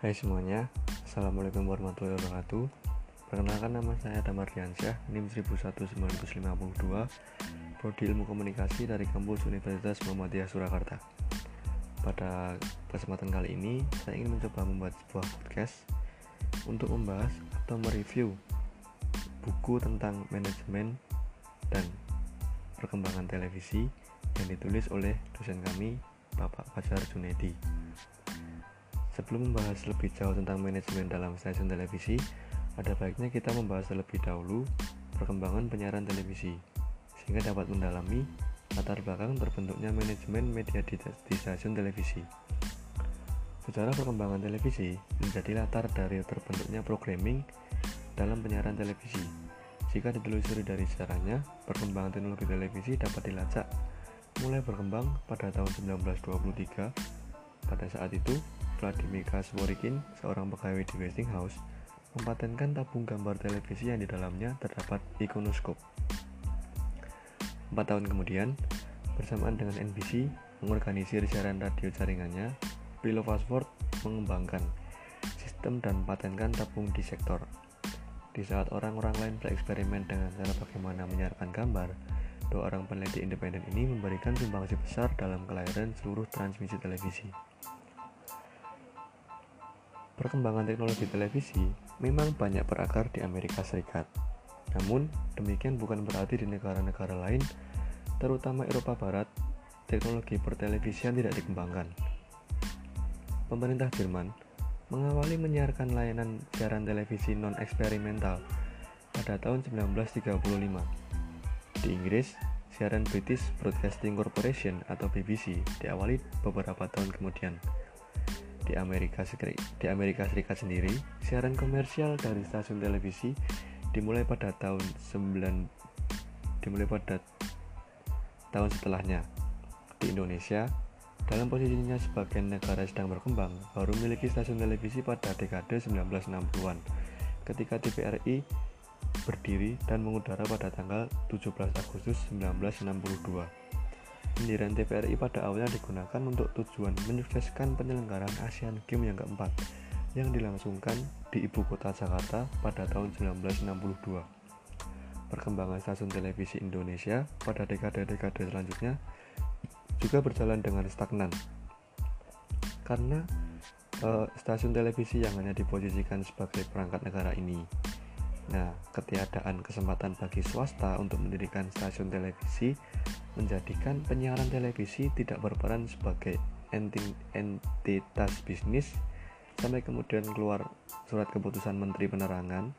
Hai semuanya, Assalamualaikum warahmatullahi wabarakatuh Perkenalkan nama saya Damar Diansyah, NIM 11952 Prodi Ilmu Komunikasi dari Kampus Universitas Muhammadiyah Surakarta Pada kesempatan kali ini, saya ingin mencoba membuat sebuah podcast Untuk membahas atau mereview buku tentang manajemen dan perkembangan televisi yang ditulis oleh dosen kami, Bapak Fajar Junedi. Sebelum membahas lebih jauh tentang manajemen dalam stasiun televisi, ada baiknya kita membahas terlebih dahulu perkembangan penyiaran televisi, sehingga dapat mendalami latar belakang terbentuknya manajemen media di, di stasiun televisi. Secara perkembangan televisi menjadi latar dari terbentuknya programming dalam penyiaran televisi. Jika ditelusuri dari sejarahnya, perkembangan teknologi televisi dapat dilacak mulai berkembang pada tahun 1923. Pada saat itu, Vladimir Kasworikin, seorang pegawai di Westinghouse, mempatenkan tabung gambar televisi yang di dalamnya terdapat ikonoskop. Empat tahun kemudian, bersamaan dengan NBC mengorganisir siaran radio jaringannya, Philo Fastword mengembangkan sistem dan patenkan tabung di sektor. Di saat orang-orang lain bereksperimen dengan cara bagaimana menyiarkan gambar, dua orang peneliti independen ini memberikan sumbangsi besar dalam kelahiran seluruh transmisi televisi. Perkembangan teknologi televisi memang banyak berakar di Amerika Serikat. Namun, demikian bukan berarti di negara-negara lain, terutama Eropa Barat, teknologi pertelevisian tidak dikembangkan. Pemerintah Jerman mengawali menyiarkan layanan siaran televisi non-eksperimental pada tahun 1935. Di Inggris, siaran British Broadcasting Corporation atau BBC diawali beberapa tahun kemudian. Di Amerika, di Amerika Serikat sendiri, siaran komersial dari stasiun televisi dimulai pada tahun 9 dimulai pada tahun setelahnya. Di Indonesia, dalam posisinya sebagai negara sedang berkembang, baru memiliki stasiun televisi pada dekade 1960-an, ketika TVRI berdiri dan mengudara pada tanggal 17 Agustus 1962. Pendirian TVRI pada awalnya digunakan untuk tujuan menyukseskan penyelenggaraan Asian Games yang keempat yang dilangsungkan di ibu kota Jakarta pada tahun 1962. Perkembangan stasiun televisi Indonesia pada dekade-dekade selanjutnya juga berjalan dengan stagnan karena uh, stasiun televisi yang hanya diposisikan sebagai perangkat negara ini. Nah, ketiadaan kesempatan bagi swasta untuk mendirikan stasiun televisi menjadikan penyiaran televisi tidak berperan sebagai entitas bisnis sampai kemudian keluar surat keputusan Menteri Penerangan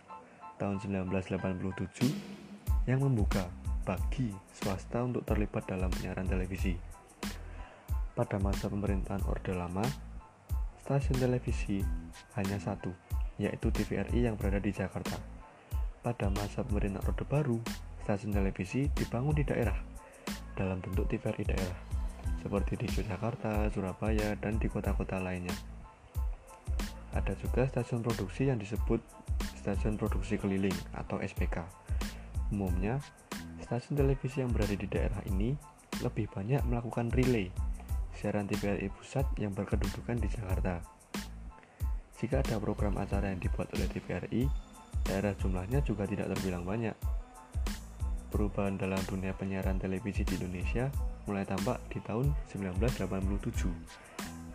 tahun 1987 yang membuka bagi swasta untuk terlibat dalam penyiaran televisi. Pada masa pemerintahan Orde Lama, stasiun televisi hanya satu, yaitu TVRI yang berada di Jakarta. Pada masa pemerintahan Orde Baru, stasiun televisi dibangun di daerah dalam bentuk TVRI daerah seperti di Yogyakarta, Surabaya, dan di kota-kota lainnya. Ada juga stasiun produksi yang disebut stasiun produksi keliling atau SPK. Umumnya, stasiun televisi yang berada di daerah ini lebih banyak melakukan relay siaran TVRI pusat yang berkedudukan di Jakarta. Jika ada program acara yang dibuat oleh TVRI, daerah jumlahnya juga tidak terbilang banyak, perubahan dalam dunia penyiaran televisi di Indonesia mulai tampak di tahun 1987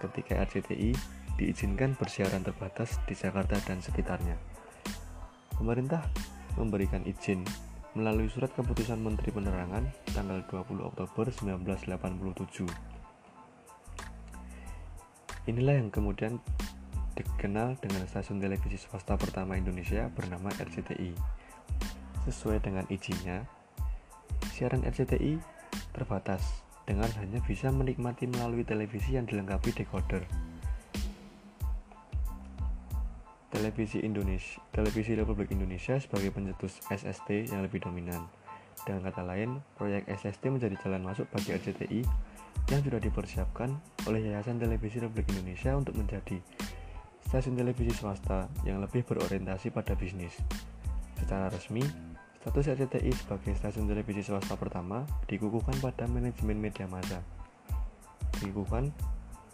ketika RCTI diizinkan bersiaran terbatas di Jakarta dan sekitarnya. Pemerintah memberikan izin melalui surat keputusan Menteri Penerangan tanggal 20 Oktober 1987. Inilah yang kemudian dikenal dengan stasiun televisi swasta pertama Indonesia bernama RCTI. Sesuai dengan izinnya, siaran RCTI terbatas dengan hanya bisa menikmati melalui televisi yang dilengkapi decoder. Televisi Indonesia, Televisi Republik Indonesia sebagai pencetus SST yang lebih dominan. Dengan kata lain, proyek SST menjadi jalan masuk bagi RCTI yang sudah dipersiapkan oleh Yayasan Televisi Republik Indonesia untuk menjadi stasiun televisi swasta yang lebih berorientasi pada bisnis. Secara resmi, Status RCTI sebagai stasiun televisi swasta pertama dikukuhkan pada manajemen media massa. Dikukuhkan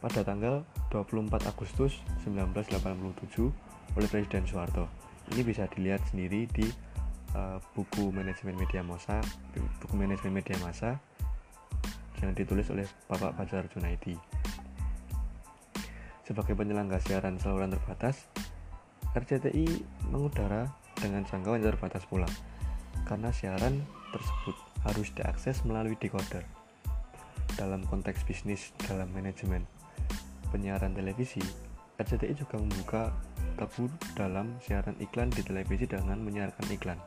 pada tanggal 24 Agustus 1987 oleh Presiden Soeharto. Ini bisa dilihat sendiri di uh, buku manajemen media masa, buku manajemen media masa yang ditulis oleh Bapak Fajar Junaidi. Sebagai penyelenggara siaran saluran terbatas, RCTI mengudara dengan jangkauan terbatas pula, karena siaran tersebut harus diakses melalui decoder. Dalam konteks bisnis dalam manajemen penyiaran televisi, RCTI juga membuka kabut dalam siaran iklan di televisi dengan menyiarkan iklan.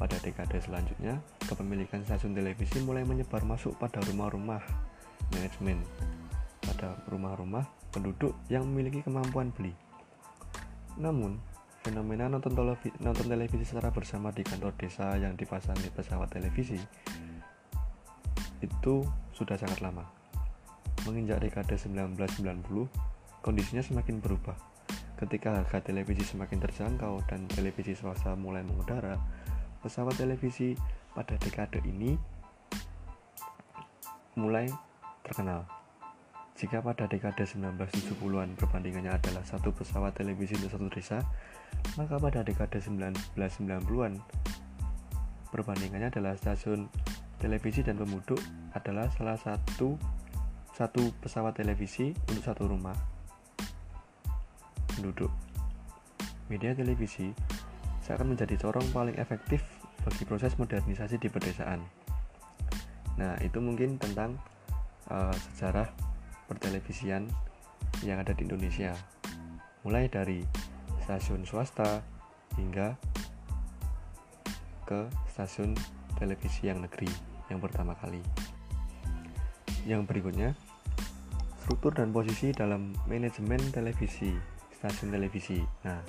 Pada dekade selanjutnya, kepemilikan stasiun televisi mulai menyebar masuk pada rumah-rumah manajemen, pada rumah-rumah penduduk yang memiliki kemampuan beli. Namun, fenomena nonton televisi, nonton televisi secara bersama di kantor desa yang dipasangi pesawat televisi itu sudah sangat lama menginjak dekade 1990, kondisinya semakin berubah. Ketika harga televisi semakin terjangkau dan televisi swasta mulai mengudara, pesawat televisi pada dekade ini mulai terkenal. Jika pada dekade 1970-an perbandingannya adalah satu pesawat televisi untuk satu desa, maka pada dekade 1990-an perbandingannya adalah stasiun televisi dan pemuduk adalah salah satu satu pesawat televisi untuk satu rumah penduduk. Media televisi seakan menjadi corong paling efektif bagi proses modernisasi di pedesaan. Nah, itu mungkin tentang uh, sejarah pertelevisian yang ada di Indonesia. Mulai dari stasiun swasta hingga ke stasiun televisi yang negeri yang pertama kali. Yang berikutnya, struktur dan posisi dalam manajemen televisi, stasiun televisi. Nah,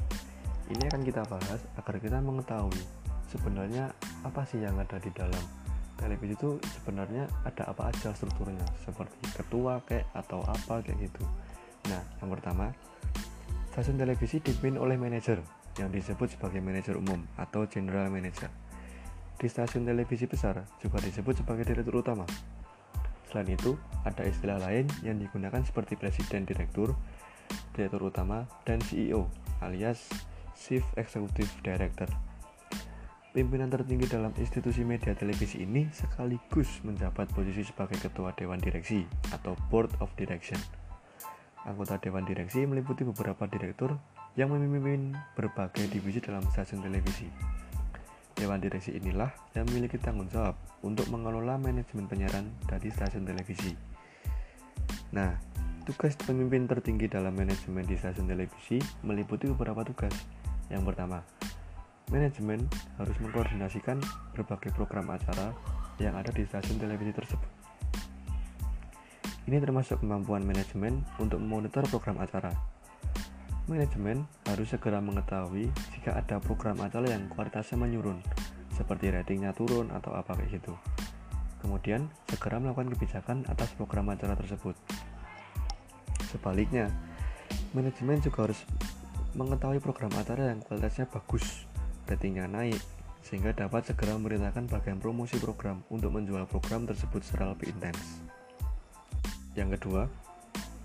ini akan kita bahas agar kita mengetahui sebenarnya apa sih yang ada di dalam televisi itu sebenarnya ada apa aja strukturnya seperti ketua kayak atau apa kayak gitu. Nah, yang pertama, stasiun televisi dipimpin oleh manajer yang disebut sebagai manajer umum atau general manager. Di stasiun televisi besar juga disebut sebagai direktur utama Selain itu, ada istilah lain yang digunakan seperti presiden direktur, direktur utama, dan CEO alias Chief Executive Director. Pimpinan tertinggi dalam institusi media televisi ini sekaligus menjabat posisi sebagai ketua dewan direksi atau board of direction. Anggota dewan direksi meliputi beberapa direktur yang memimpin berbagai divisi dalam stasiun televisi. Dewan direksi inilah yang memiliki tanggung jawab untuk mengelola manajemen penyiaran dari stasiun televisi. Nah, tugas pemimpin tertinggi dalam manajemen di stasiun televisi meliputi beberapa tugas. Yang pertama, manajemen harus mengkoordinasikan berbagai program acara yang ada di stasiun televisi tersebut. Ini termasuk kemampuan manajemen untuk memonitor program acara, Manajemen harus segera mengetahui jika ada program acara yang kualitasnya menurun, seperti ratingnya turun atau apa kayak gitu. Kemudian, segera melakukan kebijakan atas program acara tersebut. Sebaliknya, manajemen juga harus mengetahui program acara yang kualitasnya bagus, ratingnya naik, sehingga dapat segera memerintahkan bagian promosi program untuk menjual program tersebut secara lebih intens. Yang kedua,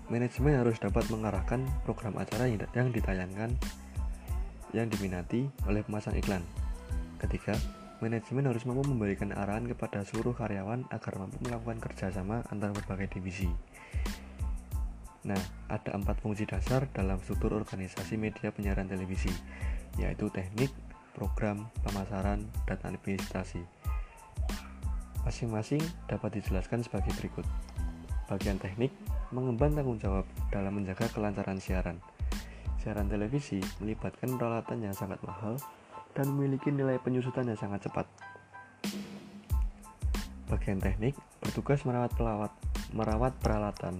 manajemen harus dapat mengarahkan program acara yang ditayangkan yang diminati oleh pemasang iklan. Ketiga, manajemen harus mampu memberikan arahan kepada seluruh karyawan agar mampu melakukan kerjasama antara berbagai divisi. Nah, ada empat fungsi dasar dalam struktur organisasi media penyiaran televisi, yaitu teknik, program, pemasaran, dan administrasi. Masing-masing dapat dijelaskan sebagai berikut. Bagian teknik mengemban tanggung jawab dalam menjaga kelancaran siaran. Siaran televisi melibatkan peralatan yang sangat mahal dan memiliki nilai penyusutan yang sangat cepat. Bagian teknik bertugas merawat pelawat, merawat peralatan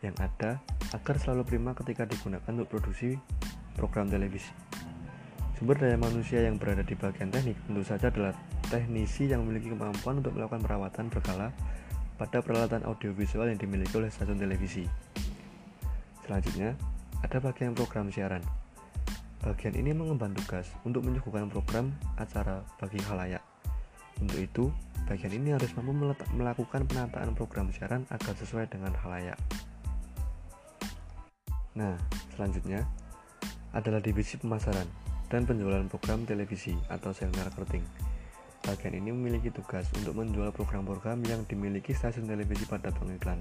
yang ada agar selalu prima ketika digunakan untuk produksi program televisi. Sumber daya manusia yang berada di bagian teknik tentu saja adalah teknisi yang memiliki kemampuan untuk melakukan perawatan berkala pada peralatan audiovisual yang dimiliki oleh stasiun televisi. Selanjutnya, ada bagian program siaran. Bagian ini mengemban tugas untuk menyuguhkan program acara bagi halayak. Untuk itu, bagian ini harus mampu melakukan penataan program siaran agar sesuai dengan halayak. Nah, selanjutnya adalah divisi pemasaran dan penjualan program televisi atau sales marketing. Bagian ini memiliki tugas untuk menjual program-program yang dimiliki stasiun televisi pada pengiklan.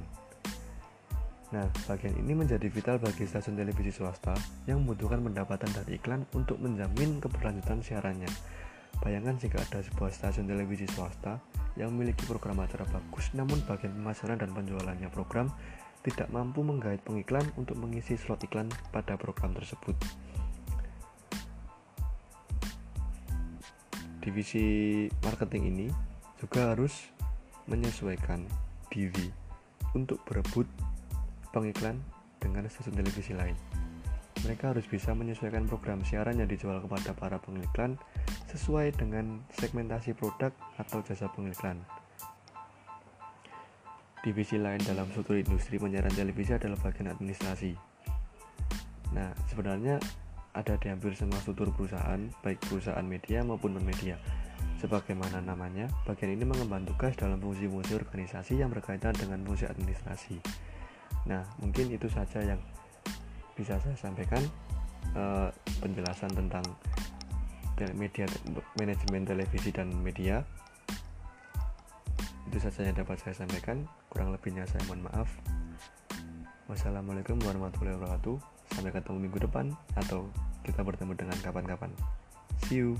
Nah, bagian ini menjadi vital bagi stasiun televisi swasta yang membutuhkan pendapatan dari iklan untuk menjamin keberlanjutan siarannya. Bayangkan jika ada sebuah stasiun televisi swasta yang memiliki program acara bagus, namun bagian pemasaran dan penjualannya program tidak mampu menggait pengiklan untuk mengisi slot iklan pada program tersebut. Divisi marketing ini juga harus menyesuaikan diri untuk berebut pengiklan dengan stasiun televisi lain. Mereka harus bisa menyesuaikan program siaran yang dijual kepada para pengiklan sesuai dengan segmentasi produk atau jasa pengiklan. Divisi lain dalam struktur industri penyiaran televisi adalah bagian administrasi. Nah, sebenarnya ada di hampir semua struktur perusahaan, baik perusahaan media maupun non-media. Sebagaimana namanya, bagian ini mengemban tugas dalam fungsi-fungsi organisasi yang berkaitan dengan fungsi administrasi. Nah, mungkin itu saja yang bisa saya sampaikan uh, penjelasan tentang media manajemen televisi dan media. Itu saja yang dapat saya sampaikan. Kurang lebihnya saya mohon maaf. Wassalamualaikum warahmatullahi wabarakatuh. Sampai ketemu minggu depan atau kita bertemu dengan kapan-kapan. See you.